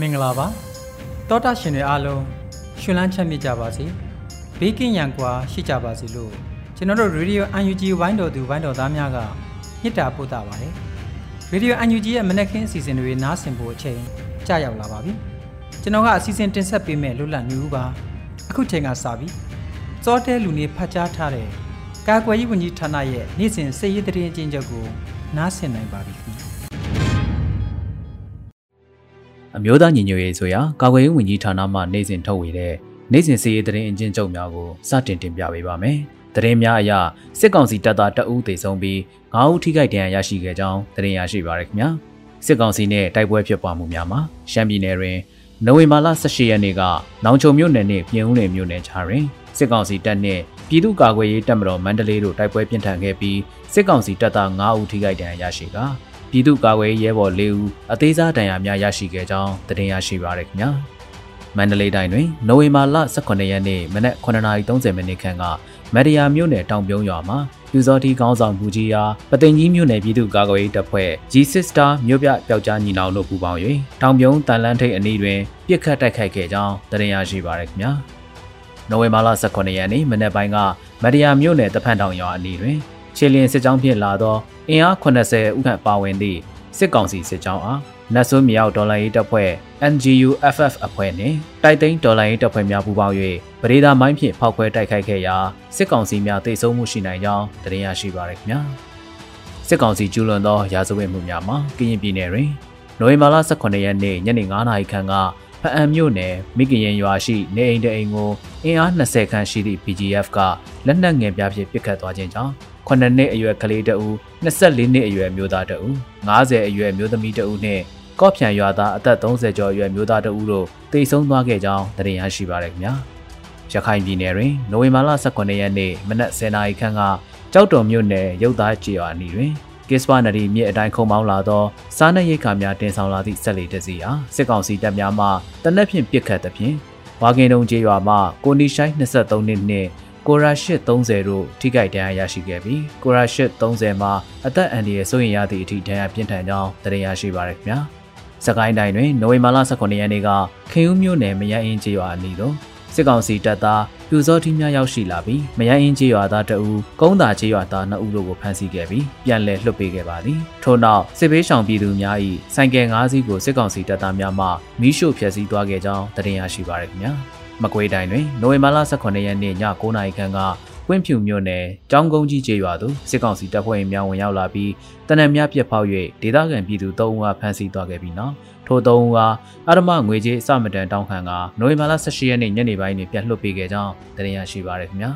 မင်္ဂလာပါတောတာရှင်တွေအားလုံးရှင်လန်းချမ်းမြေ့ကြပါစေဘေးကင်းရန်ကွာရှိကြပါစေလို့ကျွန်တော်တို့ Radio UNG ဝိုင်းတော်သူဝိုင်းတော်သားများကမြစ်တာပို့တာပါတယ် Radio UNG ရဲ့မနက်ခင်းအစီအစဉ်တွေနားဆင်ဖို့အချိန်ကြာရောက်လာပါပြီကျွန်တော်ကအစီအစဉ်တင်ဆက်ပေးမယ့်လွတ်လပ်နေဦးပါအခုချိန်ကစပြီစောတဲလူနေဖတ်ကြားထားတဲ့ကာကွယ်ရေးဝန်ကြီးဌာနရဲ့နေ့စဉ်စစ်ရေးတရင်အကျဉ်းချုပ်ကို နားဆင်နိုင်ပါပြီခင်ဗျအမျိုးသားညီညွတ်ရေးဆိုရာကာကွယ်ရေးဝန်ကြီးဌာနမှနိုင်စဉ်ထုတ်ဝေတဲ့နိုင်စဉ်စီရေးသတင်းအကျဉ်းချုပ်များကိုစတင်တင်ပြပေးပါမယ်။သတင်းများအရစစ်ကောင်စီတပ်သားတအူးသေဆုံးပြီး9ဦးထိခိုက်ဒဏ်ရာရရှိခဲ့ကြောင်းသတင်းရရှိပါရခင်ဗျာ။စစ်ကောင်စီနဲ့တိုက်ပွဲဖြစ်ပွားမှုများမှာရှမ်းပြည်နယ်တွင်နိုဝင်ဘာလ18ရက်နေ့ကနောင်ချုံမြို့နယ်နှင့်ပြင်ဦးနယ်မြို့နယ်ခြားတွင်စစ်ကောင်စီတပ်နှင့် ပြည်သူ့ကာကွယ်ရေးတပ်မတော်မန္တလေးတို့တိုက်ပွဲပြင်းထန်ခဲ့ပြီးစစ်ကောင်စီတပ်သား9ဦးထိခိုက်ဒဏ်ရာရရှိကာပြည်သူ့ကာကွယ်ရေးရဲဘော်၄ဦးအသေးစားဒဏ်ရာများရရှိခဲ့ကြောင်းသတင်းရရှိပါရခင်ဗျာမန္တလေးတိုင်းတွင်နိုဝင်ဘာလ18ရက်နေ့မနက်9:30မိနစ်ခန့်ကမရယာမြို့နယ်တောင်ပြုံးရွာမှာပြူစောတိကောင်းဆောင်မူကြီးအားပသိမ်ကြီးမြို့နယ်ပြည်သူ့ကာကွယ်ရေးတပ်ဖွဲ့ G-Sister မြို့ပြပျောက်ကြားညီနောင်တို့ပူးပေါင်း၍တောင်ပြုံးတန်လန်းထိပ်အနီးတွင်ပြစ်ခတ်တိုက်ခိုက်ခဲ့ကြောင်းသတင်းရရှိပါရခင်ဗျာ နိုဝင်ဘာလ18ရက်နေ့မနက်ပိုင်းကမရယာမြို့နယ်တဖန်တောင်ရွာအနီးတွင်ခြေလျင်စစ်ကြောင်းဖြင့်လာသောအင်အား80ဦးခန့်ပါဝင်သည့်စစ်ကောင်စီစစ်ကြောင်းအားနတ်ဆိုးမြောက်ဒေါ်လာရေးတပ်ဖွဲ့ NGU FF အဖွဲ့နှင့်တိုက်သိမ်းဒေါ်လာရေးတပ်ဖွဲ့များပူးပေါင်း၍ပရိဒါမိုင်းဖြင့်ဖောက်ခွဲတိုက်ခိုက်ခဲ့ရာစစ်ကောင်စီများတိုက်ဆုံမှုရှိနိုင်ကြောင်းသတင်းရရှိပါရခင်ဗျာစစ်ကောင်စီကျူးလွန်သောရာဇဝတ်မှုများမှာကရင်ပြည်နယ်တွင်နိုဝင်ဘာလ18ရက်နေ့ညနေ9:00နာရီခန့်က ဖအံမြို့နယ်မိကရင်ရွာရှိနေအိမ်တအိမ်ကိုအင်အား20ခန်းရှိသည့် PGF ကလက်နက်ငယ်ပြားဖြင့်ပစ်ခတ်သွားခြင်းကြောင့်9နှစ်အရွယ်ကလေးတဦး24နှစ်အရွယ်မျိုးသားတဦး50အရွယ်မျိုးသမီးတဦးနဲ့ကော့ဖြံရွာသားအသက်30ကျော်အရွယ်မျိုးသားတဦးတို့တိတ်ဆုံးသွားခဲ့ကြောင်းသတင်းရရှိပါရခင်ဗျာရခိုင်ပြည်နယ်တွင်နိုဝင်ဘာလ18ရက်နေ့မနက်10:00နာရီခန့်ကကြောက်တော်မြို့နယ်ရုပ်သားကြေးရွာနီတွင် ကစ္စပါနရီမြစ်အတိုင်းခုံမောင်းလာသောစားနပ်ရိက္ခာများတင်ဆောင်လာသည့်ဆက်လီတစီအားစစ်ကောင်စီတပ်များမှတနက်ဖြန်ပစ်ခတ်သဖြင့်ဝါကင်တုံကျေးရွာမှကိုနီရှိုင်း23နှစ်နှင့်ကိုရာရှစ်30တို့ထိခိုက်ဒဏ်ရာရရှိခဲ့ပြီးကိုရာရှစ်30မှာအသက်အန္တရာယ်စိုးရိမ်ရသည့်အထိဒဏ်ရာပြင်းထန်ကြောင်းသတင်းရရှိပါရခင်ဗျာ။စကိုင်းတိုင်းတွင်နိုဝင်ဘာလ18ရက်နေ့ကခင်ဦးမြို့နယ်မရအင်းကျေးရွာအနီးသို့စစ်ကောင်စီတပ်သား ပြူစောတိများရောက်ရှိလာပြီးမရအင်းကျေးရွာသားတအူကုန်းသာကျေးရွာသား2ဦးတို့ကိုဖမ်းဆီးခဲ့ပြီးပြန်လည်လွှတ်ပေးခဲ့ပါသည်ထို့နောက်စစ်ဘေးရှောင်ပြည်သူများ၏ဆိုင်ကယ်၅စီးကိုစစ်ကောင်စီတပ်သားများမှမိရှို့ဖျက်ဆီးသွားခဲ့ကြောင်းသတင်းရရှိပါရခင်ဗျာမကွေးတိုင်းတွင်နိုဝင်ဘာလ18ရက်နေ့ည9:00နာရီခန့်ကကွင်းဖြူမြို့နယ်ကျောင်းကုန်းကြီးကျေးရွာသို့စစ်ကောင်စီတပ်ဖွဲ့ဝင်များဝင်ရောက်လာပြီးတနက်များပြစ်ဖောက်၍ဒေသခံပြည်သူ၃ဦးအားဖမ်းဆီးသွားခဲ့ပြီးနောက် ထိုသုံးဦးဟာအရမငွေကြေးအစမတန်တောင်းခံကနိုဝင်ဘာလ18ရက်နေ့ညနေပိုင်းတွင်ပြန်လွှတ်ပေးခဲ့ကြောင်းသတင်းရရှိပါရခင်ဗျာ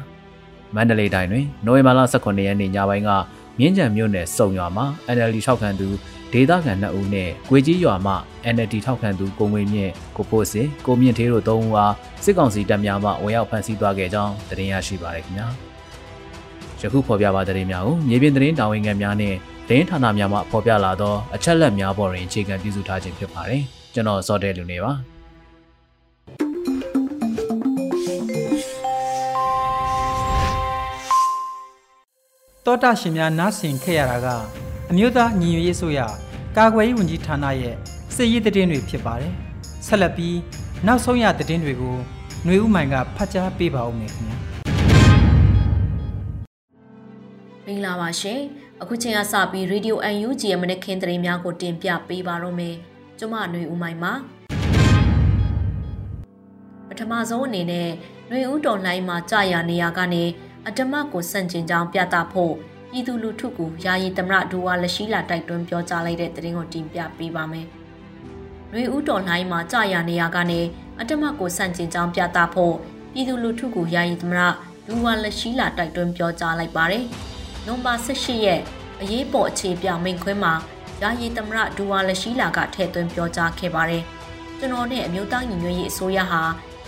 မန္တလေးတိုင်းတွင်နိုဝင်ဘာလ18ရက်နေ့ညပိုင်းကမြင်းကြံမြို့နယ်စုံရွာမှာ NLD ထောက်ခံသူဒေသခံ2ဦးနဲ့ကွေကြီးရွာမှ NLD ထောက်ခံသူကိုငွေမြင့်ကိုပို့စင်ကိုမြင့်သေးတို့3ဦးအားစစ်ကောင်စီတပ်များမှဝင်ရောက်ဖမ်းဆီးသွားခဲ့ကြောင်းသတင်းရရှိပါရခင်ဗျာယခုဖော်ပြပါသတင်းများကိုမြေပြင်သတင်းတာဝန်ခံများနဲ့ သတင်းဌာနများမှဖော်ပြလာသောအချက်လက်များပေါ်တွင်အခြေခံပြုစုထားခြင်းဖြစ်ပါတယ်ကျွန်တော်စောတဲလူနေပါတောတာရှင်များနားဆင်ခဲ့ရတာကအမျိုးသားညီညွတ်ရေးဆိုရကာကွယ်ရေးဝန်ကြီးဌာနရဲ့စစ်ရေးသတင်းတွေဖြစ်ပါတယ်ဆက်လက်ပြီးနောက်ဆုံးရသတင်းတွေကိုຫນွေဦးမိုင်ကဖတ်ကြားပေးပါဦးမယ်ခင်ဗျာ မင်္ဂလာပါရှင်အခုချိန်ကစပြီး Radio UNG ရဲ့မနက်ခင်းသတင်းများကိုတင်ပြပေးပါတော့မယ်ကျွန်မຫນွေဦးမိုင်ပါပထမဆုံးအနေနဲ့ຫນွေဦးတော်လှိုင်းမှာကြာရနေရကနေအတမကိုစန့်ကျင်ကြောင်းပြသဖို့ပြည်သူလူထုကယာယီသမရဒူဝါလက်ရှိလာတိုက်တွန်းပြောကြားလိုက်တဲ့သတင်းကိုတင်ပြပေးပါမယ်။ရွေဦးတော်လှိုင်းမှာကြာရနေရကနေအတမကိုစန့်ကျင်ကြောင်းပြသဖို့ပြည်သူလူထုကယာယီသမရဒူဝါလက်ရှိလာတိုက်တွန်းပြောကြားလိုက်ပါတယ်။ နိုဘာ18ရက်အရေးပေါ်အခြေပြမိန့်ခွန်းမှာယာယီသမရဒူဝါလက်ရှိလာကထည့်သွင်းပြောကြားခဲ့ပါတယ်။ကျွန်တော်နဲ့အမျိုးသားညီညွတ်ရေးအစိုးရဟာ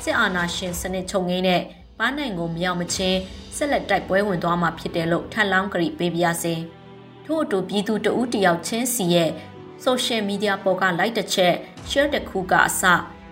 စစ်အာဏာရှင်စနစ်ချုပ်ငင်းတဲ့ပန်းနိုင်ကိုမရောက်မချင်းဆက်လက်တိုက်ပွဲဝင်သွားမှာဖြစ်တယ်လို့ထပ်လောင်းကြိပေးပြရစေ။ထို့အတူပြည်သူတဦးတယောက်ချင်းစီရဲ့ social media ပေါ်က like တစ်ချက် share တစ်ခုကအစ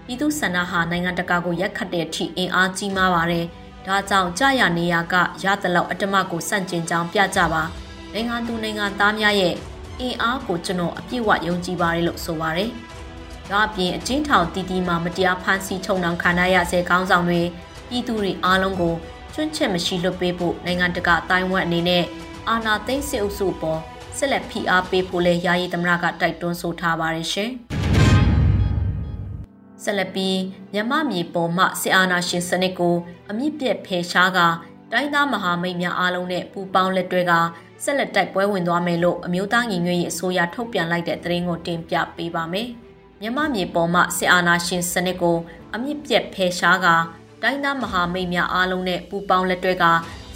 ပြည်သူဆန္ဒဟာနိုင်ငံတကာကိုရက်ခတ်တဲ့အထိအင်အားကြီးမားပါတယ်။ ဒါကြောင့်ကြာရနေရကရသလောက်အတ္တမကိုစန့်ကျင်ကြောင်းပြကြပါ။နိုင်ငံသူနိုင်ငံသားများရဲ့အင်အားကိုကျွန်တော်အပြည့်အဝယုံကြည်ပါတယ်လို့ဆိုပါတယ်။ဒါအပြင်အချင်းထောင်တီတီမှာမတရားဖမ်းဆီးချုံနှောင်ခံရဆဲခေါင်းဆောင်တွေပြည်သူတွေအားလုံးကိုကျွန့်ချက်မရှိလွတ်ပေးဖို့နိုင်ငံတကာအတိုင်းဝမ်အနေနဲ့အာဏာသိမ်းစစ်အုပ်စုပေါ်ဆက်လက်ဖိအားပေးဖို့လဲယာယီသမရကတိုက်တွန်းဆိုထားပါတယ်ရှင်။ ဆက်လက်ပြီးမြမမြေပေါ်မှစစ်အာဏာရှင်စနစ်ကိုအမြင့်ပြတ်ဖယ်ရှားကတိုင်းသားမဟာမိတ်များအားလုံးနဲ့ပူးပေါင်းလက်တွဲကဆက်လက်တိုက်ပွဲဝင်သွားမယ်လို့အမျိုးသားညီညွတ်ရေးအစိုးရထုတ်ပြန်လိုက်တဲ့သတင်းကိုတင်ပြပေးပါမယ်။မြမမြေပေါ်မှစစ်အာဏာရှင်စနစ်ကိုအမြင့်ပြတ်ဖယ်ရှားကတိုင်းသားမဟာမိတ်များအားလုံးနဲ့ပူးပေါင်းလက်တွဲက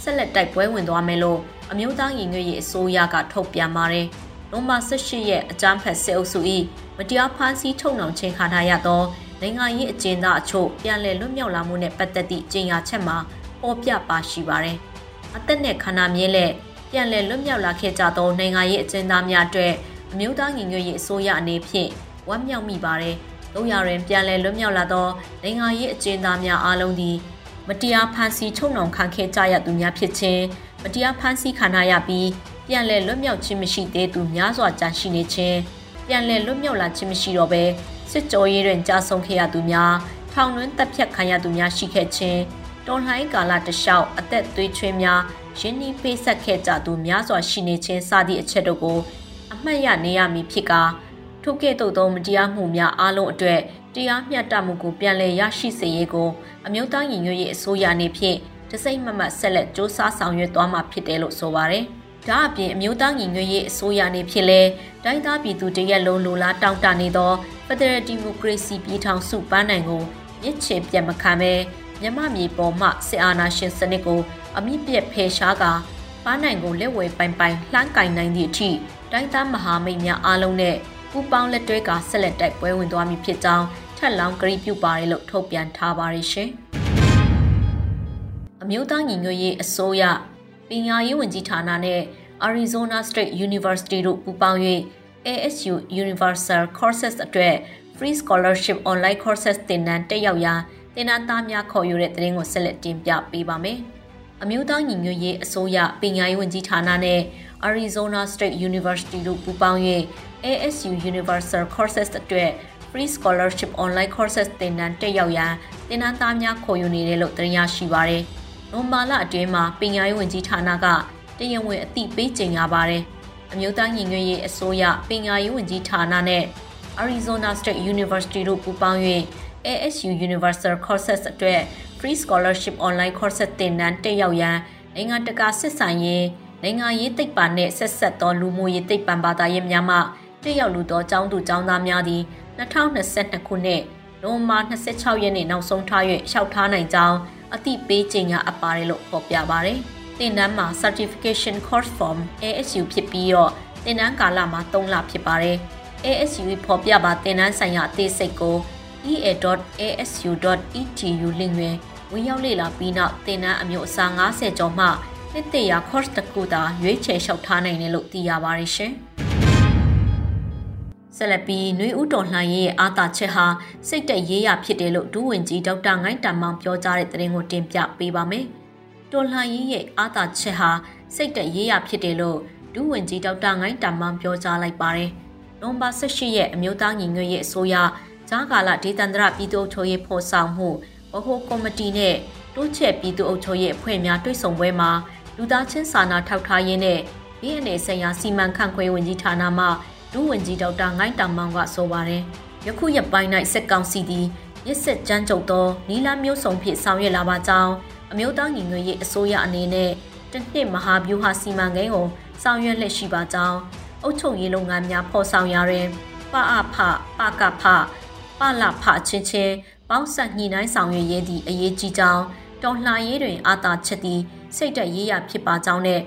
ဆက်လက်တိုက်ပွဲဝင်သွားမယ်လို့အမျိုးသားညီညွတ်ရေးအစိုးရကထုတ်ပြန်ပါတယ်။နိုမာ18ရက်အကြမ်းဖက်စစ်အုပ်စု၏မတရားဖမ်းဆီးထုတ်နှောင်ခြင်းခံထားရသော နိုင်ငံရေးအကျဉ်းသားအချို့ပြန်လည်လွတ်မြောက်လာမှုနဲ့ပတ်သက်သည့်ကြေညာချက်မှာပေါ်ပြပါရှိပါတယ်။အသက်နဲ့ခန္ဓာမြဲလက်ပြန်လည်လွတ်မြောက်လာခဲ့ကြသောနိုင်ငံရေးအကျဉ်းသားများအတွက်အမျိုးသားညီညွတ်ရေးအစိုးရအနေဖြင့်ဝမ်းမြောက်မိပါတယ်။တို့ရရင်ပြန်လည်လွတ်မြောက်လာသောနိုင်ငံရေးအကျဉ်းသားများအားလုံးသည်မတရားဖမ်းဆီးချုပ်နှောင်ခံခဲ့ကြရသူများဖြစ်ခြင်းမတရားဖမ်းဆီးခံရပြီးပြန်လည်လွတ်မြောက်ခြင်းမရှိသေးသူများစွာကြာရှိနေခြင်းပြန်လည်လွတ်မြောက်လာခြင်းမရှိတော့ဘဲ စစ်ကြောရေးတွင်ကြာဆုံးခဲ့ရသူများထောင်တွင်တပ်ဖြတ်ခံရသူများရှိခဲ့ခြင်းတော်လှန်ရေးကာလတလျှောက်အသက်သွေးချွေးများရင်းနှီးပေးဆက်ခဲ့ကြသူများစွာရှိနေခြင်းစသည့်အချက်တို့ကို အမှတ်ရနေရမည်ဖြစ်ကာထို့ကဲ့သို့သောမတရားမှုများအလုံးအတွက်တရားမျှတမှုကိုပြန်လည်ရရှိစေရေးကိုအမျိုးသားညီညွတ်ရေးအစိုးရအနေဖြင့်တစိမ့်မမတ်ဆက်လက်စ조사ဆောင်ရွက်သွားမှာဖြစ်တယ်လို့ဆိုပါတယ်။ ဒါအပြင်အမျိုးသားညီညွတ်ရေးအစိုးရအနေဖြင့်လည်းတိုင်းသားပြည်သူတရက်လုံးလိုလားတောင်းတနေသောဖက်ဒရယ်ဒီမိုကရေစီပြည်ထောင်စုပန်းနိုင်ကိုမြစ်ချေပြတ်မခံဘဲမြမမြေပေါ်မှစစ်အာဏာရှင်စနစ်ကို အမြင့်ပြတ်ဖယ်ရှားကာပန်းနိုင်ကိုလက်ဝဲပိုင်ပိုင်လှမ်းကင်နိုင်သည့်အထိတိုင်းသားမဟာမိတ်များအားလုံးနဲ့ပူပေါင်းလက်တွဲကဆက်လက်တိုက်ပွဲဝင်သွားမည်ဖြစ်ကြောင်းထက်လောင်းကြိပြုပါတယ်လို့ထုတ်ပြန်ထားပါတယ်ရှင်။အမျိုးသားညီညွတ်ရေးအစိုးရ ပညာရေးဝန်ကြီးဌာနနဲ့ Arizona State University တို့ပူးပေါင်း၍ ASU Universal Courses အတွက် Free Scholarship Online Courses သင်တန်းတက်ရောက်ရာသင်တန်းသားများခေါ်ယူတဲ့သတင်းကိုဆက်လက်တင်ပြပေးပါမယ်။အမျိုးသားညီညွတ်ရေးအစိုးရပညာရေးဝန်ကြီးဌာနနဲ့ Arizona State University တို့ပူးပေါင်း၍ ASU Universal Courses အတွက် Free Scholarship Online Courses သင်တန်းတက်ရောက်ရန်သင်တန်းသားများခေါ်ယူနေတယ်လို့သတင်းရရှိပါရယ်။ နိုမာလာအတွင်းမှာပညာရေးဝန်ကြီးဌာနကတရားဝင်အသိပေးကြေညာပါတယ်။အမျိုးသားညီညွတ်ရေးအစိုးရပညာရေးဝန်ကြီးဌာနနဲ့ Arizona State University တို့ပူးပေါင်း၍ ASU Universal Courses အတွက် Free Scholarship Online Courses သင်တန်းတက်ရောက်ရန်နိုင်ငံတကာစစ်ဆိုင်ရေးနိုင်ငံရေးသိပ္ပံနဲ့ဆက်ဆက်သောလူမှုရေးသိပ္ပံဘာသာရေးများမှတက်ရောက်လူသောចောင်းသူចောင်းသားများသည်2022ခုနှစ်နိုဝင်ဘာ26ရက်နေ့နောက်ဆုံးထား၍လျှောက်ထားနိုင်ကြောင်း အသိပေးကြေညာအပ်ပါတယ်လို့ဖော်ပြပါတယ်။သင်တန်းမှာ Certification Course Form ASU ဖြစ်ပြီးတော့သင်တန်းကာလမှာ3လဖြစ်ပါတယ်။ ASU ဖော်ပြပါသင်တန်းဆိုင်ရာအသေးစိတ်ကို ea.asu.edu link တွင်ဝင်ရောက်လေ့လာပြီးနောက်သင်တန်းအမျိုးအစား90ကျော်မှနှစ်တရာ course တစ်ခုသာရွေးချယ်လျှောက်ထားနိုင်တယ်လို့သိရပါတယ်ရှင်။ ဆက်လက်ပြီးနှွေဦးတော်လှန်ရေးရဲ့အာသာချက်ဟာစိတ်တက်ရေးရဖြစ်တယ်လို့ဒူးဝင်ကြီးဒေါက်တာငိုင်းတမောင်ပြောကြားတဲ့သတင်းကိုတင်ပြပေးပါမယ်။တော်လှန်ရေးရဲ့အာသာချက်ဟာစိတ်တက်ရေးရဖြစ်တယ်လို့ဒူးဝင်ကြီးဒေါက်တာငိုင်းတမောင်ပြောကြားလိုက်ပါတယ်။နိုဘာ18ရက်အမျိုးသားညီညွတ်ရေးအစိုးရဂျာကာလာဒေသန္တရပြည်သူ့ချုပ်ရေးဖော်ဆောင်မှုဗဟိုကော်မတီနဲ့တိုးချက်ပြည်သူ့အုပ်ချုပ်ရေးအဖွဲ့များတွေ့ဆုံပွဲမှာလူသားချင်းစာနာထောက်ထားရေးနဲ့ဒီအနေဆိုင်ရာစီမံခန့်ခွဲဝင်ကြီးဌာနမှ ဒုဝန်ကြီးဒေါက်တာငိုင်းတောင်မောင်ကဆိုပါတယ်ယခုရက်ပိုင်း၌စက်ကောင်စီသည်ရစ်စစ်ကြမ်းကြုတ်သောနီလာမျိုးစုံဖြင့်ဆောင်ရွက်လာပါကြောင်းအမျိုးသားညီညွတ်ရေးအစိုးရအနေနဲ့တနှစ်မဟာဗျူဟာစီမံကိန်းကိုဆောင်ရွက်လက်ရှိပါကြောင်းအုပ်ချုပ်ရေးလုပ်ငန်းများဖော်ဆောင်ရတဲ့ပအဖပကဖပလဖချင်းချင်းပေါင်းဆက်ညှိနှိုင်းဆောင်ရွက်ရေးသည့်အရေးကြီးကြောင်းတော်လှန်ရေးတွင်အာသာချက်သည့်စိတ်တက်ရေးရဖြစ်ပါကြောင်းနဲ့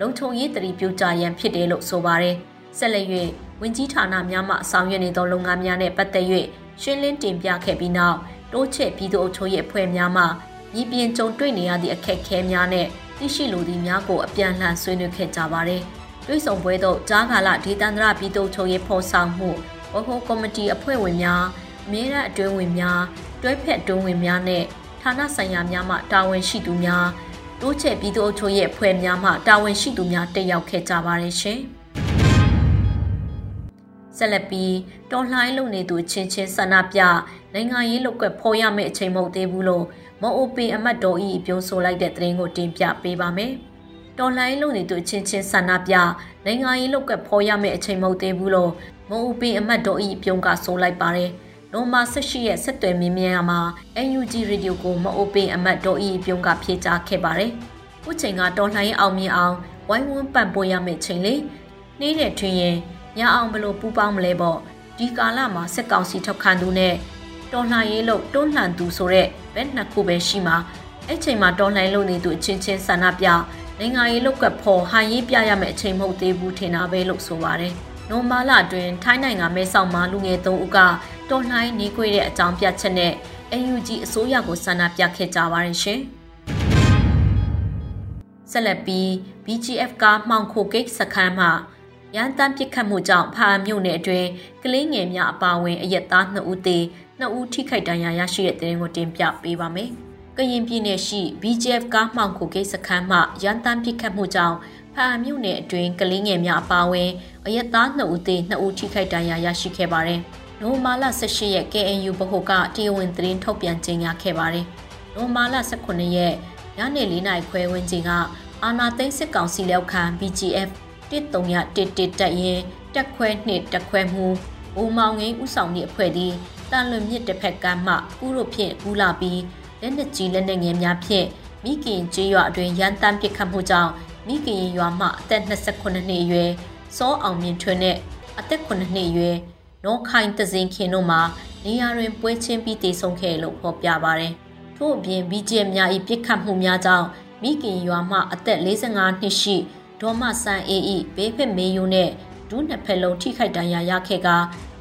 လုံခြုံရေးတတိပြုကြရန်ဖြစ်တယ်လို့ဆိုပါတယ် ဆက်လက်၍ဝင်ကြီးဌာနများမှဆောင်ရွက်နေသောလုပ်ငန်းများနဲ့ပတ်သက်၍ရှင်းလင်းတင်ပြခဲ့ပြီးနောက်တိုးချဲ့ပြည်သူ့အုပ်ချုပ်ရေးအဖွဲ့များမှညီပြင်းကြုံတွေ့နေရသည့်အခက်အခဲများနဲ့သိရှိလိုသည့်များကိုအပြန်လှန်ဆွေးနွေးခဲ့ကြပါတယ်။တွိဆုံပွဲသို့ကြားကာလဒေသန္တရပြည်သူ့ချုပ်ရေးဖော်ဆောင်မှုဝဟိုကော်မတီအဖွဲ့ဝင်များအမြဲတမ်းအတွင်းဝင်များတွဲဖက်အတွင်းဝင်များနဲ့ဌာနဆိုင်ရာများမှတာဝန်ရှိသူများတိုးချဲ့ပြည်သူ့အုပ်ချုပ်ရေးအဖွဲ့များမှတာဝန်ရှိသူများတက်ရောက်ခဲ့ကြပါတယ်ရှင်။ ဆက်လက်ပြီးတော်လှန်လုပ်နေသူချင်းချင်းဆန္ဒပြနိုင်ငံရေးလုပ်ကွက်ဖော်ရမယ့်အချိန်မဟုတ်သေးဘူးလို့မအိုပင်အမတ်တော်ဤပြောဆိုလိုက်တဲ့သတင်းကိုတင်ပြပေးပါမယ်။တော်လှန်လုပ်နေသူချင်းချင်းဆန္ဒပြနိုင်ငံရေးလုပ်ကွက်ဖော်ရမယ့်အချိန်မဟုတ်သေးဘူးလို့မအိုပင်အမတ်တော်ဤပြုံးကဆိုလိုက်ပါတယ်။နိုမာ18ရက်ဆက်သွယ်မြင်းမြန်မှာ UNG Radio ကိုမအိုပင်အမတ်တော်ဤပြုံးကဖြေကြားခဲ့ပါတယ်။ခုချိန်ကတော်လှန်ရေးအောင်မြင်အောင်ဝိုင်းဝန်းပံ့ပိုးရမယ့်ချိန်လေးနှင်းတဲ့ထွင်ရင် ညအောင်ဘလို့ပူပေါင်းမလဲပေါ့ဒီကာလမှာစက်ကောင်စီထောက်ခံသူနဲ့တော်လှန်ရေးလို့တွန်းလှန်သူဆိုတဲ့ဘက်နှစ်ခုပဲရှိမှာအဲ့ချိန်မှာတော်လှန်လို့နေသူအချင်းချင်းဆန္ဒပြနိုင်ငံရေးလောက်ကဖော်ဟန်ရေးပြရမယ့်အချိန်မဟုတ်သေးဘူးထင်တာပဲလို့ဆိုပါတယ်။နိုမာလာတွင်ထိုင်းနိုင်ငံမဲဆောက်မှာလူငယ်သုံးဦးကတော်လှန်နေခွေတဲ့အကြောင်းပြချက်နဲ့ UNG အစိုးရကိုဆန္ဒပြခဲ့ကြပါတယ်ရှင်။ဆက်လက်ပြီး BGF ကမှောင်ခိုကိတ်စခန်းမှာ ရန်တမ်းပစ်ခတ်မှုကြောင့်ဖာမြို့နယ်အတွင်းကလေးငယ်များအပါအဝင်အရက်သား2ဦးသေ2ဦးထိခိုက်ဒဏ်ရာရရှိတဲ့တဲ့ရင်ကိုတင်ပြပေးပါမယ်။ကရင်ပြည်နယ်ရှိ BGF ကားမှောင်ခိုကိစ္စခန်းမှရန်တမ်းပစ်ခတ်မှုကြောင့်ဖာမြို့နယ်အတွင်းကလေးငယ်များအပါအဝင်အရက်သား2ဦးသေ2ဦးထိခိုက်ဒဏ်ရာရရှိခဲ့ပါတယ်။နိုမာလာ18ရက် KNU ဗဟိုကတရားဝင်သတင်းထုတ်ပြန်ကြေညာခဲ့ပါတယ်။နိုမာလာ18ရက်ညနေ4နာရီခွဲဝန်းကျင်ကအာနာသိန်းစစ်ကောင်စီလက်ခံ BGF 1311တက်ရင်တက်ခွဲနှစ်တက်ခွဲမှုဘိုးမောင်ငင်းဥဆောင်သည့်အဖွဲ့သည်တန်လွန်မြစ်တစ်ဖက်ကမ်းမှကူးတို့ဖြင့်ကူးလာပြီးလက်နက်ကြီးလက်နက်ငယ်များဖြင့်မိခင်ကျေးရွာအတွင်းရန်တမ်းပစ်ခတ်မှုကြောင့်မိခင်ရွာမှအသက်28နှစ်အရွယ်စောအောင်မြင့်ထွန်းနဲ့အသက်9နှစ်အရွယ်နောခိုင်တစင်ခင်တို့မှာနေရာတွင်ပွဲချင်းပြီးတည်ဆုံခဲ့လို့ဖော်ပြပါရတယ်။ထို့အပြင် BGM များ၏ပစ်ခတ်မှုများကြောင့်မိခင်ရွာမှအသက်45နှစ်ရှိ ဒေါ်မဆန်အေးဤဘေးဖက်မေယိုနဲ့ဒူးနှစ်ဖက်လုံးထိခိုက်ဒဏ်ရာရခဲ့က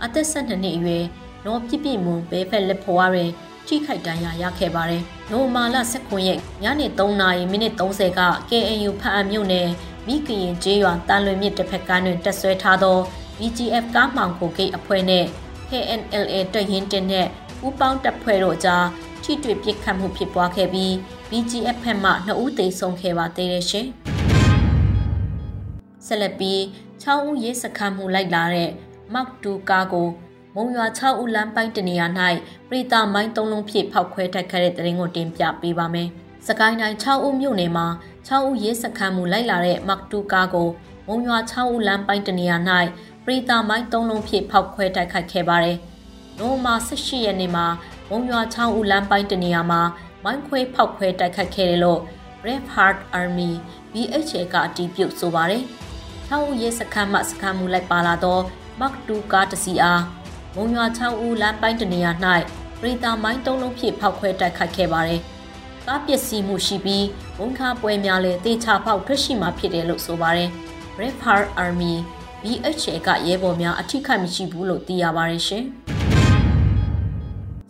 အသက်12နှစ်အရွယ်နော်ပြပြမွန်ဘေးဖက်လက်ဖွားတွင်ထိခိုက်ဒဏ်ရာရခဲ့ပါတယ်။နိုမာလာ19ရက်ညနေ3နာရီမိနစ်30က KNU ဖအံမြို့နယ်မိကရင်ကျေးရွာတန်လွင်မြစ်တစ်ဖက်ကမ်းတွင်တက်ဆွဲထားသော BGF ကားမှောင်ခိုဂိတ်အဖွဲ့နဲ့ KNLA တပ်ရင်းတင်တဲ့ပူးပေါင်းတပ်ဖွဲ့တို့ကြားထိတွေ့ပစ်ခတ်မှုဖြစ်ပွားခဲ့ပြီး BGF ဖက်မှ2ဦးသေဆုံးခဲ့ပါသေးတယ်ရှင်။ ဆက်လက်ပြီး6ဦးရေးစခန်းမှုလိုက်လာတဲ့မောက်တူကားကိုမုံရွာ6ဦးလမ်းပိုင်းတနေရာ၌ပရိတာမိုင်း၃လုံးဖြင့်ဖောက်ခွဲတိုက်ခိုက်တဲ့တရင်ကိုတင်ပြပေးပါမယ်။စကိုင်းတိုင်း6ဦးမြို့နယ်မှာ6ဦးရေးစခန်းမှုလိုက်လာတဲ့မောက်တူကားကိုမုံရွာ6ဦးလမ်းပိုင်းတနေရာ၌ပရိတာမိုင်း၃လုံးဖြင့်ဖောက်ခွဲတိုက်ခိုက်ခဲ့ပါတယ်။နိုမာ18ရက်နေ့မှာမုံရွာ6ဦးလမ်းပိုင်းတနေရာမှာမိုင်းခွဲဖောက်ခွဲတိုက်ခိုက်ခဲ့တယ်လို့ Brave Heart Army BHA ကအတည်ပြုဆိုပါတယ်။ 6ဦးရဲစခန်းမှစခန်းမူလိုက်ပါလာသောမက်တူကားတစီအားမုံရွာ6ဦးလမ်းပိုင်းတနေရာ၌ပရိတာမိုင်း၃လုံးဖြင့်ဖောက်ခွဲတိုက်ခိုက်ခဲ့ပါတယ်။ကားပစ္စည်းမှုရှိပြီးဝန်ခါပွဲများလည်းတေချာဖောက်ထွက်ရှိမှဖြစ်တယ်လို့ဆိုပါတယ်။ Brave Heart Army BHA ကရဲဘော်များအထိခိုက်မရှိဘူးလို့သိရပါတယ်ရှင်။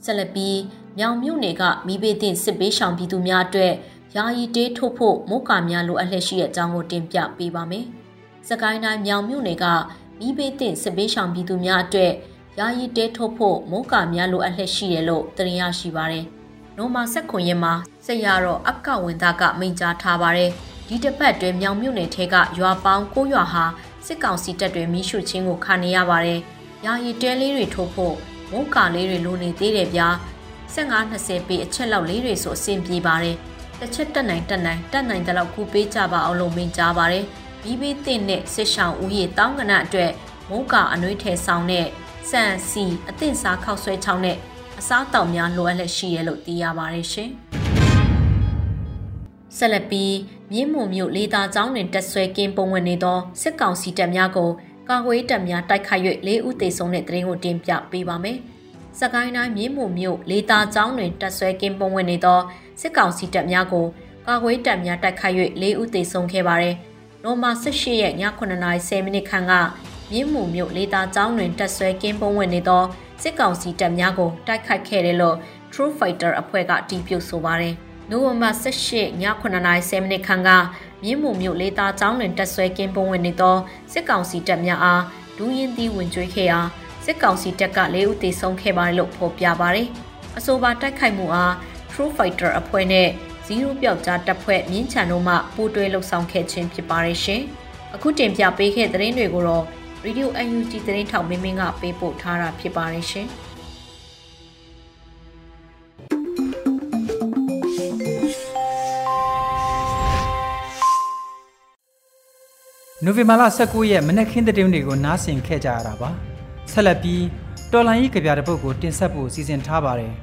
ဆက်လက်ပြီးမြောင်မြို့နယ်ကမိဘတင်စစ်ပေးရှောင်ပြည်သူများအတွက်ယာယီတေးထုတ်ဖို့မုတ်ကာများလိုအပ်လျက်ရှိတဲ့အကြောင်းကိုတင်ပြပေးပါမယ်။ စကိုင်းတိုင်းမြောင်မြို့နယ်ကမိဘေးတင်စစ်ပေးရှောင်ပြည်သူများအတွက်ယာယီတဲထုတ်ဖို့မုန်းကာများလိုအပ်လျက်ရှိတယ်လို့သတင်းရရှိပါရယ်။နိုမာဆက်ခွန်ရင်မှာဆက်ရတော့အကဝင်သားကမိန့်ကြားထားပါရယ်။ဒီတစ်ပတ်တွင်မြောင်မြို့နယ်ထဲကရွာပေါင်း၉ရွာဟာစစ်ကောင်စီတပ်တွေမိရှုချင်းကိုခါနေရပါရယ်။ယာယီတဲလေးတွေထုတ်ဖို့မုန်းကာလေးတွေလိုနေသေးတယ်ဗျာ။15 20ပေအချက်လောက်လေးတွေဆိုအဆင်ပြေပါတယ်။တစ်ချက်တက်နိုင်တက်နိုင်တက်နိုင်တဲ့လောက်ကူပေးကြပါအောင်လို့မိန့်ကြားပါတယ်။ ဘီဘီတင့်နဲ့စစ်ဆောင်ဦးရေတောင်းကနအတွက်မုံကအနှွေးထဲဆောင်တဲ့စံစီအသင့်စားခောက်ဆွဲချောင်းနဲ့အစားတောက်များလိုအပ်လက်ရှိရလို့သိရပါတယ်ရှင်။ဆက်လက်ပြီးမြင်းမုံမြို့လေသာကျောင်းတွင်တက်ဆွဲကင်းပုံဝင်နေသောစစ်ကောင်စီတပ်များကိုကာကွယ်တပ်များတိုက်ခိုက်၍၄ဦးသေဆုံးတဲ့တရင်ကိုတင်ပြပေးပါမယ်။စကိုင်းတိုင်းမြင်းမုံမြို့လေသာကျောင်းတွင်တက်ဆွဲကင်းပုံဝင်နေသောစစ်ကောင်စီတပ်များကိုကာကွယ်တပ်များတိုက်ခိုက်၍၄ဦးသေဆုံးခဲ့ပါတယ်။ နိုမာ18ရက်ည9:10မိနစ်ခန့်ကမြင်းမူမြို့လေသာကျောင်းတွင်တက်ဆွဲကင်းပုံဝင်နေသောစစ်ကောင်စီတပ်များကိုတိုက်ခိုက်ခဲ့တယ်လို့ True Fighter အဖွဲ့ကတီးပြုတ်ဆိုပါတယ်။နိုဝင်ဘာ18ည9:10မိနစ်ခန့်ကမြင်းမူမြို့လေသာကျောင်းတွင်တက်ဆွဲကင်းပုံဝင်နေသောစစ်ကောင်စီတပ်များအားဒူးရင်သီးဝင်ကျွေးခဲ့ရာစစ်ကောင်စီတပ်က၄ဦးသေဆုံးခဲ့ပါတယ်လို့ဖော်ပြပါတယ်။အဆိုပါတိုက်ခိုက်မှုအား True Fighter အဖွဲ့နဲ့ ဇီးရိုးပြောက်ကြားတပ်ဖွဲ့မြင်းချန်တို့မှပူးတွဲလှုပ်ဆောင်ခဲ့ခြင်းဖြစ်ပါတယ်ရှင်။အခုတင်ပြပေးခဲ့တဲ့သတင်းတွေကိုတော့ Radio UNG သတင်းထောက်မင်းမင်းကပေးပို့ထားတာဖြစ်ပါတယ်ရှင်။နိုဗ ెంబర్ လ19ရက်မနက်ခင်းတဲ့တွင်တွေကိုနားဆင်ခဲ့ကြရတာပါဆက်လက်ပြီးတော်လိုင်းကြီးကြပြတဲ့ပုတ်ကိုတင်ဆက်ဖို့စီစဉ်ထားပါတယ်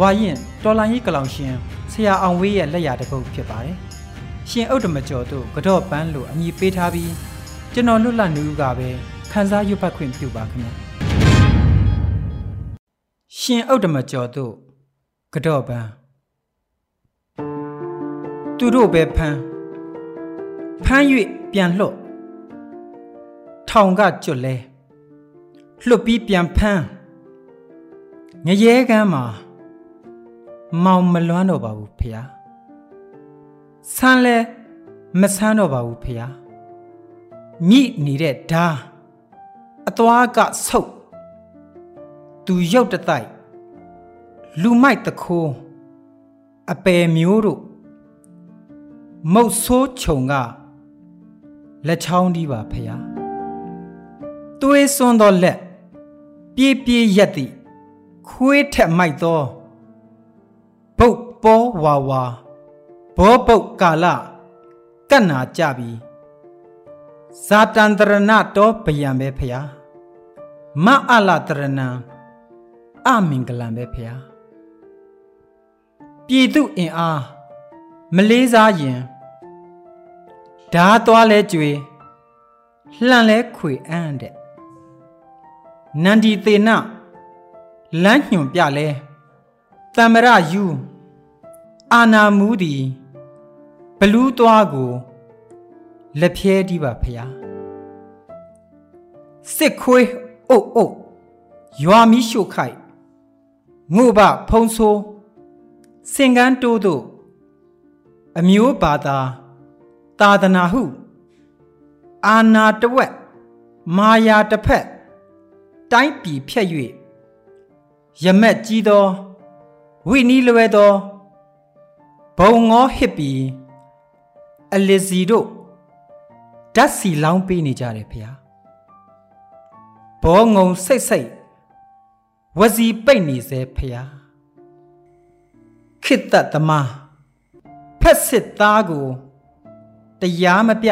ဝါရင်တော်လိုင်းကြီးကလောင်ရှင် ဆရာအောင်ဝေးရဲ့လက်ရာတစ်ပုတ်ဖြစ်ပါတယ်ရှင်ဥဒ္ဓမကျော်တို့ကတော့ပန်းလို့အမည်ပေးထားပြီးကျွန်တော်လွတ်လပ်နေဦးကပဲခန်းစားရွတ်ဖတ်ခွင့်ပြုပါခင်ဗျရှင်ဥဒ္ဓမကျော်တို့ကတော့ပန်းသူတို့ပဲဖမ်းဖမ်း၍ပြန်လှော့ထောင်ကကျွတ်လဲလှုပ်ပြီးပြန်ဖမ်းငရဲကမ်းမှာ မောင်မလွမ်းတော့ပါဘူးဖေဟာဆန်းလဲမဆန်းတော့ပါဘူးဖေဟာမိနေတဲ့ဓာအသွားကဆုပ်သူရုတ်တတိုက်လူမိုက်တခိုးအပယ်မျိုးတို့မုတ်ဆိုးခြုံကလက်ချောင်းဒီပါဖေဟာသွေးစွန်းသောလက်ပြေးပြေးရက်သည်ခွေးထက်မိုက်သောဘုတ် ပေါ်ဝါဝါဘောပုတ်ကာလကတ်နာကြပြီဇာတန္တရဏတောဗယံပဲဖျားမအလတရဏံအမင်္ဂလံပဲဖျားပြည်သူအင်အားမလေးစားရင်ဓာသွားလဲကြွေလှန်လဲခွေအန်းတဲ့နန္ဒီသေနလမ်းညွန်ပြလဲတမ္မရယူ အာနာမူသည်ဘလူးသွားကိုလက်ဖြဲတီးပါဖျားစစ်ခွေးအုတ်အုတ်ရွာမီးရှို့ခိုက်ငုဘဖုံဆိုးစင်ကန်းတိုးတို့အမျိုးဘာသာသာသနာဟုအာနာတဝက်မာယာတစ်ဖက်တိုင်းပြည်ဖြတ်၍ရမက်ကြီးသောဝိနီးလွယ်သော ဘုံငေါဟစ်ပြီးအလစ်စီတို့ဓာတ်စီလောင်းပေးနေကြတယ်ဖေ။ဘောငုံစိတ်စိတ်ဝစီပိတ်နေစေဖေ။ခိတ္တသမားဖက်စစ်သားကိုတရားမပြ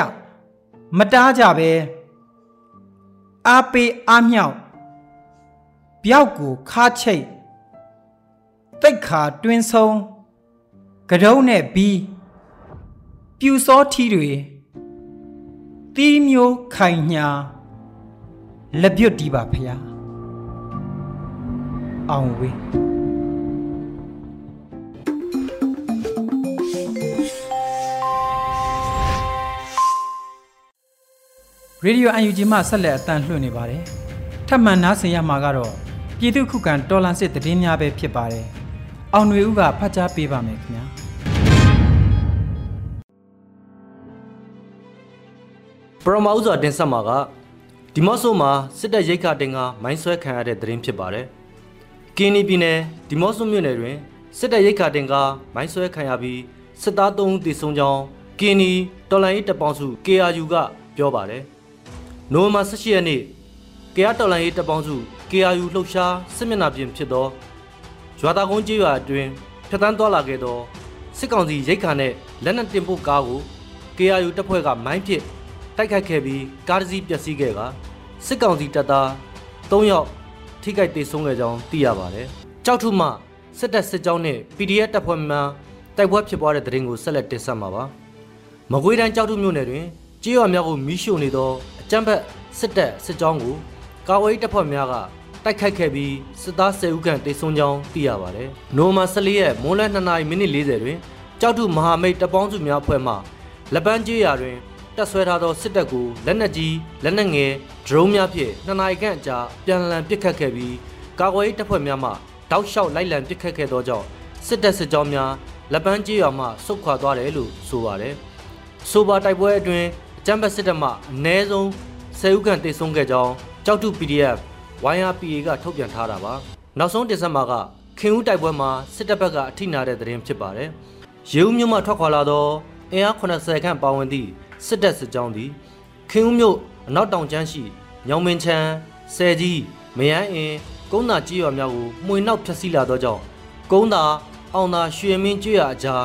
မတားကြပဲအားပေးအားမြောက်ပျောက်ကိုခါချိတ်တိတ်ခါတွင်းဆုံး ကတုံးနဲ့ဘီးပြူစောထီးတွေတီးမျိုးခိုင်ညာလက်ပြွတ်တီးပါဖျားအောင်ဝေးရေဒီယိုအန်ယူဂျီမှဆက်လက်အတန်းလွှင့်နေပါတယ်ထပ်မံနားဆင်ရမှာကတော့ပြည်သူခုခံတော်လန်စစ်တည်င်းများပဲဖြစ်ပါတယ်။အောင်တွေဦးကဖတ်ကြားပေးပါမယ်ခင်ဗျာ ပရမဥစွာတင်ဆက်မှာကဒီမော့ဆိုမှာစစ်တပ်ရိတ်ခတင်ကမိုင်းဆွဲခံရတဲ့သတင်းဖြစ်ပါတယ်။ကင်းနီပြည်နယ်ဒီမော့ဆိုမြို့နယ်တွင်စစ်တပ်ရိတ်ခတင်ကမိုင်းဆွဲခံရပြီးစစ်သား3ဦးသေဆုံးကြောင်းကင်းနီတော်လန်ရေးတပ်ပေါင်းစု KRU ကပြောပါတယ်။နိုဝင်ဘာ18ရက်နေ့ကရတော်လန်ရေးတပ်ပေါင်းစု KRU လှုပ်ရှားစစ်မျက်နှာပြင်ဖြစ်သောရွာသားကုန်းကျေးရွာအတွင်းဖျက်ဆီးသွားလာခဲ့သောစစ်ကောင်စီရိတ်ခါနဲ့လက်နက်တင်ပို့ကားကို KRU တပ်ဖွဲ့ကမိုင်းပစ် တိုက်ခိုက်ခဲ့ပြီးကားတစ်စီးပျက်စီးခဲ့ကစစ်ကောင်စီတပ်သား3ယောက်ထိခိုက်ဒေဆုံးခဲ့ကြောင်းသိရပါတယ်။ကြောက်ထုမှစစ်တပ်စစ်ကြောင်းနဲ့ PDF တပ်ဖွဲ့များတိုက်ပွဲဖြစ်ပွားတဲ့တဲ့ရင်ကိုဆက်လက်တင်ဆက်မှာပါ။မကွေးတိုင်းကြောက်ထုမြို့နယ်တွင်ကြေးရွာများကိုမီးရှို့နေသောအကြမ်းဖက်စစ်တပ်စစ်ကြောင်းကိုကာဝေးတပ်ဖွဲ့များကတိုက်ခိုက်ခဲ့ပြီးစစ်သား10ဦးခန့်တေဆုံးကြောင်းသိရပါတယ်။နိုမာ14ရက်မွန်းလ2နာရီမိနစ်40တွင်ကြောက်ထုမဟာမိတ်တပ်ပေါင်းစုများအဖွဲ့မှလက်ပန်းကျေးရွာတွင် တက်ဆွဲထားသောစစ်တပ်ကိုလက်နက်ကြီးလက်နက်ငယ်ဒရုန်းများဖြင့်နှစ်နာရီခန့်အကြာပြန်လည်ပစ်ခတ်ခဲ့ပြီးကာကွယ်ရေးတပ်ဖွဲ့များမှတောက်လျှောက်လိုက်လံပစ်ခတ်ခဲ့သောကြောင့်စစ်တပ်စစ်ကြောင်းများလက်ပန်းကျေးရွာမှဆုတ်ခွာသွားတယ်လို့ဆိုပါတယ်။ဆိုပါတိုက်ပွဲအတွင်းအကြမ်းဖက်စစ်တပ်မှအ ਨੇ ဆုံး10ဦးခန့်တေဆုံးခဲ့ကြောင်းကြောက်တု PDF YRPA ကထုတ်ပြန်ထားတာပါ။နောက်ဆုံးတင်ဆက်မှာကခင်ဦးတိုက်ပွဲမှာစစ်တပ်ဘက်ကအထိနာတဲ့သတင်းဖြစ်ပါတယ်။ရေဦးမြို့မှထွက်ခွာလာသောအင်အား80ခန့်ပါဝင်သည့် စစ်တပ်စစ်ကြောင်းသည်ခင်ဦးမြို့အနောက်တောင်ကျမ်းရှိညောင်မင်းချမ်းဆယ်ကြီးမယန်းအင်ကုန်းသာကြီးရွာများကိုမှွေနောက်ဖျက်ဆီးလာသောကြောင့်ကုန်းသာအောင်သာရွှေမင်းကျွရအကြား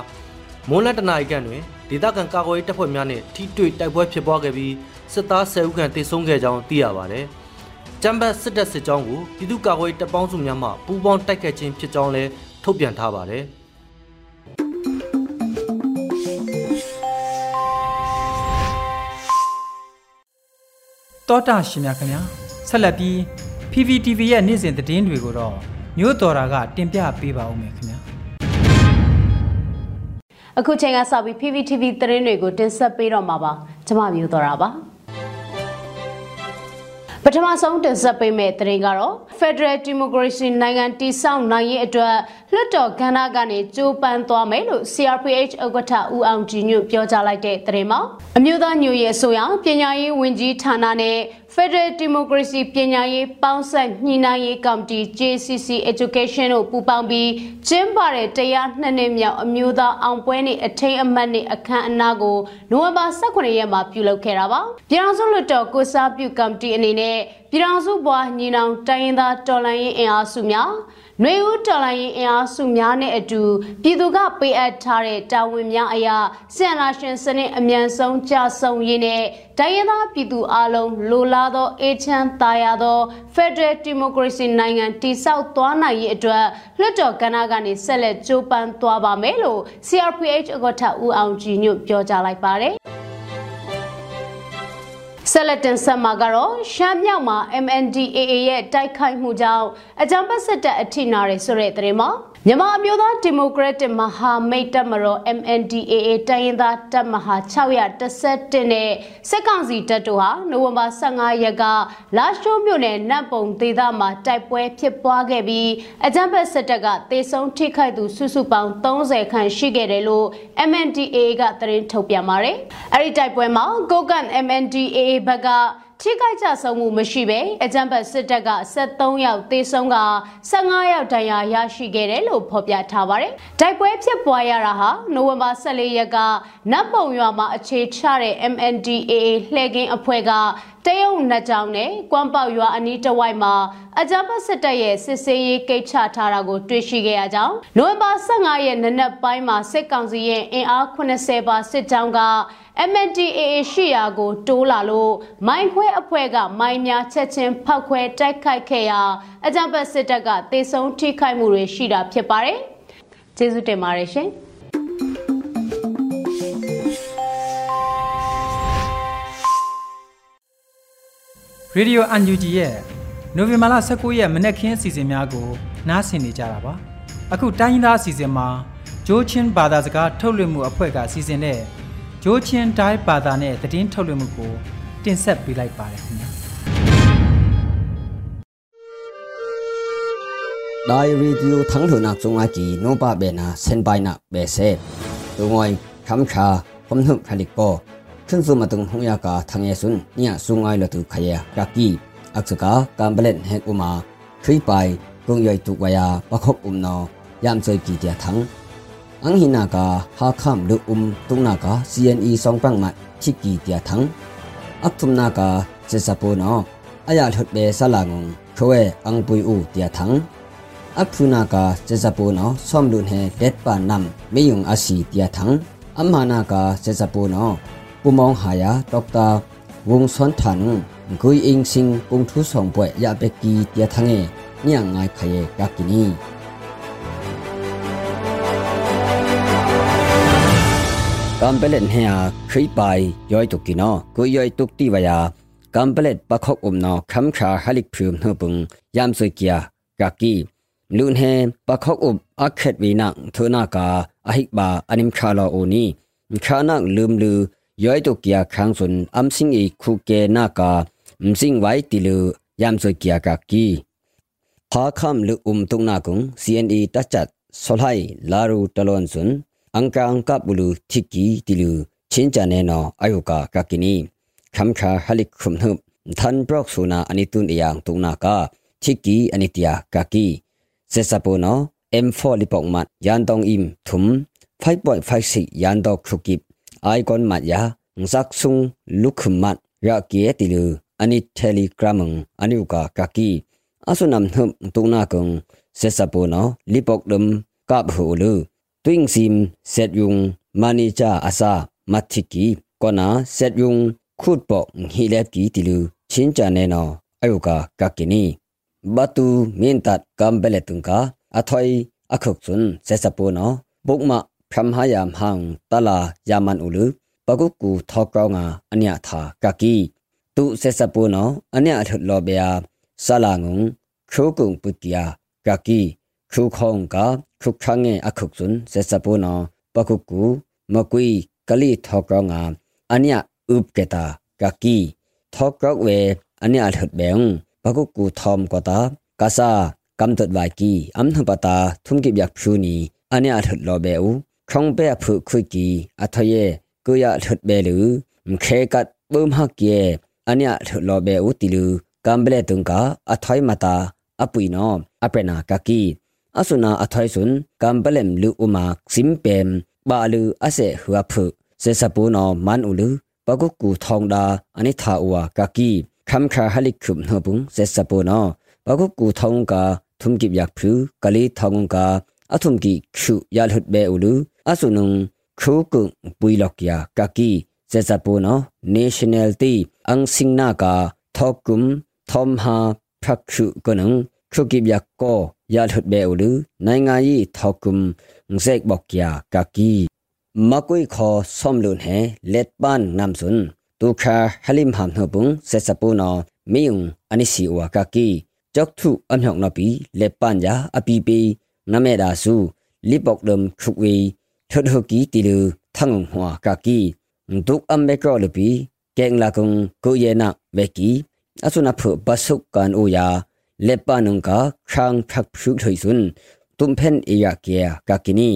မွန်းလက်တနာရီခန့်တွင်ဒေသခံကာကွယ်ရေးတပ်ဖွဲ့များနှင့်ထိတွေ့တိုက်ပွဲဖြစ်ပွားခဲ့ပြီးစစ်သား10ဦးခန့်တေဆုံးခဲ့ကြောင်းသိရပါတယ်။ကျမ်းပတ်စစ်တပ်စစ်ကြောင်းကိုပြည်သူ့ကာကွယ်ရေးတပ်ပေါင်းစုများမှပူးပေါင်းတိုက်ခိုက်ခြင်းဖြစ်ကြောင်းလည်းထုတ်ပြန်ထားပါတယ်။ တောတာရှင်များခင်ဗျာဆက်လက်ပြီး PPTV ရဲ့နေ့စဉ်သတင်းတွေကိုတော့မျိုးတော်တာကတင်ပြပေးပါဦးမယ်ခင်ဗျာအခုချိန်ကစပြီး PPTV သတင်းတွေကိုတင်ဆက်ပေးတော့မှာပါကျွန်မမျိုးတော်တာပါ ပထမဆုံးတင်ဆက်ပေးမယ့်သတင်းကတော့ Federal Democracy နိုင်ငံတည်ဆောက်နိုင်ရေးအတွက်လွှတ်တော်ကဏ္ဍကနေကြိုးပမ်းသွားမယ်လို့ CRPH ဥက္ကဋ္ဌဦးအောင်ကြည်ညွတ်ပြောကြားလိုက်တဲ့သတင်းမှာအမျိုးသားညွရေးအစိုးရပညာရေးဝန်ကြီးဌာနနဲ့ Federal Democracy ပညာရေးပေါင်းဆက်ညှိနှိုင်းရေးကော်မတီ JCC Education တို့ပူးပေါင်းပြီးကျင်းပတဲ့တရားနှစ်နှစ်မြောက်အမျိုးသားအောင်ပွဲနေ့အထိမ်းအမှတ်နေ့အခမ်းအနားကိုနိုဝင်ဘာ18ရက်မှာပြုလုပ်ခဲ့တာပါ။ပြည်ထောင်စုလွှတ်တော်ကိုစားပြုကော်မတီအနေနဲ့ပြည်ထောင်စုဘွားညီနောင်တိုင်းရင်းသားတော်လှန်ရေးအင်အားစုများ နှွေဦးတော်လိုင်းရင်အင်အားစုများနဲ့အတူပြည်သူကပေးအပ်ထားတဲ့တာဝန်များအရာဆင်လာရှင်စနစ်အမြန်ဆုံးကြဆုံရေးနဲ့တိုင်းရင်းသားပြည်သူအလုံးလိုလားသောအေချမ်းသာယာသော Federal Democracy နိုင်ငံတည်ဆောက်သွားနိုင်ရေးအတွက်လွှတ်တော်ကဏ္ဍကနေဆက်လက်ကြိုးပမ်းသွားပါမယ်လို့ CRPH ဥက္ကဋ္ဌဦးအောင်ကြည်ညွတ်ပြောကြားလိုက်ပါတယ်။ ဆက်လက်တင်ဆက်မှာကတော့ရှမ်းမြောက်မှာ MNDAA ရဲ့တိုက်ခိုက်မှုကြောင့်အကြမ်းဖက်စစ်တပ်အထိနာရဆိုတဲ့သတင်းမှာ မြန်မာအမျိုးသားဒီမိုကရက်တစ်မဟာမိတ်တပ်မတော် MNDAA တိုင်းရင်းသားတပ်မဟာ611နဲ့စစ်ကောင်စီတပ်တို့ဟာနိုဝင်ဘာ15ရက်ကလာရှိုးမြို့နယ်နတ်ပုံဒေသမှာတိုက်ပွဲဖြစ်ပွားခဲ့ပြီးအကြမ်းဖက်စစ်တပ်ကတေဆုံးထိခိုက်သူစုစုပေါင်း30ခန့်ရှိခဲ့တယ်လို့ MNDAA ကသတင်းထုတ်ပြန်ပါတယ်။အဲဒီတိုက်ပွဲမှာကိုကန် MNDAA ဘက်ကထိခိုက်ကြဆုံးမှုမရှိဘဲအကြံပတ်စစ်တပ်က73ယောက်သေဆုံးက15ယောက်ဒဏ်ရာရရှိခဲ့တယ်လို့ဖော်ပြထားပါတယ်။တိုက်ပွဲဖြစ်ပွားရတာဟာနိုဝင်ဘာ14ရက်ကနတ်ပုံရွာမှာအခြေချတဲ့ MNDAA လှည့်ကင်းအဖွဲ့က တရုတ်နှစ်ကြောင်နဲ့ကွမ်ပေါရွာအနီးတစ်ဝိုက်မှာအကြမ်းဖက်စစ်တပ်ရဲ့စစ်ဆေးရေးကိတ်ချထားတာကိုတွေ့ရှိခဲ့ရကြောင်းနိုဝင်ဘာ15ရက်နေ့နက်ပိုင်းမှာစစ်ကောင်စီရဲ့အင်အား80ပါစစ်ကြောင်းက MNDAA ရှိရာကိုတိုးလာလို့မိုင်းခွဲအဖွဲ့ကမိုင်းများချက်ချင်းဖောက်ခွဲတိုက်ခိုက်ခဲ့ရာအကြံပတ်စစ်တပ်ကတေဆုံးထိခိုက်မှုတွေရှိတာဖြစ်ပါတယ်။ကျေးဇူးတင်ပါတယ်ရှင်။ ရေဒီယိုအန်ယူဂျီရဲ့နိုဝင်ဘာလ19ရက်မနက်ခင်းအစီအစဉ်များကိုနားဆင်နေကြတာပါအခုတိုင်းရင်းသားအစီအစဉ်မှာဂျိုးချင်းဘာသာစကားထုတ်လွှင့်မှုအဖွဲ့ကစီစဉ်တဲ့ဂျိုးချင်းဒိုင်းဘာသာနဲ့သတင်းထုတ်လွှင့်မှုကိုတင်ဆက်ပေးလိုက်ပါတယ်ခင်ဗျာဒိုင်ရီဒီယိုทั้งထုနာကျုံအကီနောပဘေနာစန်ပိုင်နာဘေဆေ ขึ้นสู่มาตรงหงยากาทางเยสุนเนี่ยสูงไอละตุขยะรักกี้อักษกาการเบลนเฮกอุมาทรีไปกงย่อยตุกวายาประคบอุมนอยามใจกีเดียทั้งอังหินากาหาข้ามหรืออุมตุงนากา CNE สองปังมัดชิกีเดียทั้งอักทุมนากาเจสปูนออายาหดเบสลางงเขวอังปุยอูเดียทั้งอักทุนากาเจสปูนอซ่อมดุนเฮเด็ดป่านำไม่ยุงอาศีเดียทั้งอัมมานาคาเจสปูนอ pumong haya Dr. Wong Son Than Gui Ing Sing Pung Thu Song Pwe Ya Beki Tia Thange Nya Ngai Khaye Kakini Kampelen hea khrei pai yoi tuk kino ku yoi tuk ti waya kamplet pakhok umno khamkha halik phum hupung yam sui kia kaki lun he pakhok up akhet vi nak thuna ka ahik ba anim khala oni khana lum lu ปเลตปะคกอุมนอคำชาฮัลิกพรูมเฮปุงยามสุกียกากีลุนเฮปะคกอุบอักเขตวีนังทุนากาอหิกบาอนิมชาลอโอนีชานักลืมลือย่อยตุกิยครั้งสุนอัมสิงอีคูเกนากามสิงไว้ติลือยามสุกียกากีพาคำลือุมตุงนากุง CNE ตัดจัดสลายลารูตลอนสุน angka angka bulu thiki tilu chincha ne no ayuka kakini khamkha halik khum hum than brok suna anitun yang tungna ka thiki anitia kaki sesapo no m4 lipok mat yantong im thum 5.56 yandok khukip icon mat ya ngsak sung lukhum mat ya kie tilu ani telegram anuka kaki asunam hum tungna kong sesapo no lipok dum kap hulu twing sim set yung manager asa mathiki kona set yung khut po hi le ki tilu chin cha ne no ayuka kakini batu min tat kam bele tungka athoi akhok sun se sapo no bukma phram ha yam hang tala yaman ulu pakuku thokraw nga anya tha kaki tu se sapo no anya thot lo be ya sala ngung khokung putya kaki ครูคงกาครุกครั้งเงอคุกซุนเสสปูนอปะคุกูมะกุยกะลีทอกรองาอันเนี้ยอุบเกตากะกีทอกรอกเวอันเนี้ยหดเบงปะคุกูทอมกตากาซากำตัดวายกีอัมทปตาทุมกิบยักพูนีอันเนี้ยหดลอเบว คงเปะผุคุยกีอัทเยกุยะหดเบลือเคกัดบุมฮักเยอันเนี้ยหดลอเบวติลือกำเบลตุงกาอัทอยมาตาอปุยนออเปนากะกี asuna athai sun kampalem lu uma simpem ba lu ase hua phu se sapu no man ulu pagu ku thong da ani tha uwa kaki kham kha halik khum no bung se sapu no pagu ku thong ka thum kip yak phu kali thong ka athum ki khu ya hut be ulu asunung khu ku pui lok ya kaki se sapu no nationality ang singna ka thokum thom ha phak khu konung khu kip yak ko ยาลหุดเบอุลืนายงายีทอกุมงเซกบอกยากากีมา အထုံကီခုရလဟုတ်ဘဲဥလူအဆုနုံခုကုပွီလောက်ယာကကီဇဇပူနော nationality အန်စင်နာကာသောကုမ်သောမဟာဖခုကနုံခုကိဗျက်ကောရလဟုတ်ဘဲဥလူနိုင်ငံကြီးသောကုမ်ဇက်ဘောက်ယာကကီမကွိခောဆ ோம் လုန်ဟဲလက်ပန်နမ်စွန်းဒုခာဟလိမ်ဟမ်နပုန်ဆက်စပူနောမီယုံအနိစီဝါကကီကြောက်ထုအမြောက်နော်ပီလက်ပန်ယာအပီပီ နမေဒါစုလိပေါကဒမ်ခုဝေထဒဟကီတီလူသံဟွာကာကီဒုကအမ်ဘေကောလပီကဲငလာကုံကိုယေနာဝေကီအဆုနာဖဘဆုကန်အိုယာလေပနုံကာခန်းဖက်ဖြူထွိစွန်းတုံဖန်အေယာကေယာကာကီနီ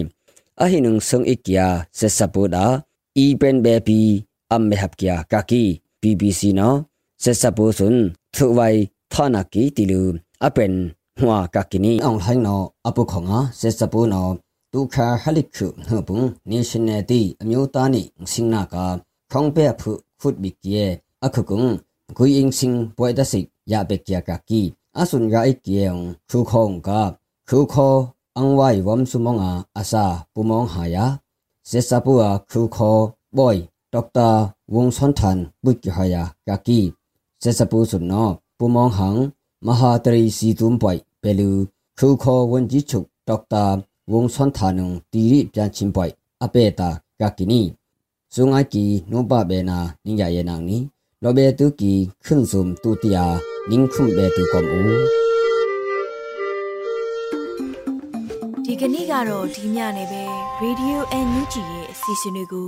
အဟိနုံဆုံအိကီယာဆက်စပိုဒါအီပန်ဘေပီအမ်မေဟပ်ကီယာကာကီ BBC နော်ဆက်စပိုစွန်းသူဝိုင်ထာနာကီတီလူအပန် ဟွာကာကီနီအောင်ဟိုင်းနော်အပုခေါငါဆက်စပိုနော်ဒုခါဟလိခုနှပုန် nationality အမျိုးသားနိစင်နာကာခေါင်ပဲဖုခုတ်ဘီကီအခုကုံဂွိအင်းစင်ပွိုင်ဒစိယာဘေကီယာကာကီအဆွန်ဂိုင်ကီယံခုခေါင်ကခုခေါ်အန်ဝိုင်ဝမ်ဆုမောငါအစာပူမောင်ဟာယာစေစပူအခုခေါ်ဘွိုင်ဒေါက်တာဝုံဆွန်ထန်ဘုတ်ဟာယာကကီစေစပူဆွန်နောပူမောင်ဟန် မဟာတရီစီတုံပိုက်ဘဲလူခူခေါ်ဝန်ကြီးချုပ်ဒေါက်တာဝုံဆွမ်းထာနုံတီရိပြန်ချင်းပိုက်အပေတာကကီနီဇုံအကီနုပဘေနာနင်ရယေနာနီလောဘေတုကီခွန်းစုံတူတယာနင်ခုဘေတုကောမူဒီကနေ့ကတော့ဒီညနေပဲ Radio NUG ရဲ့အစီအစဉ်လေးကို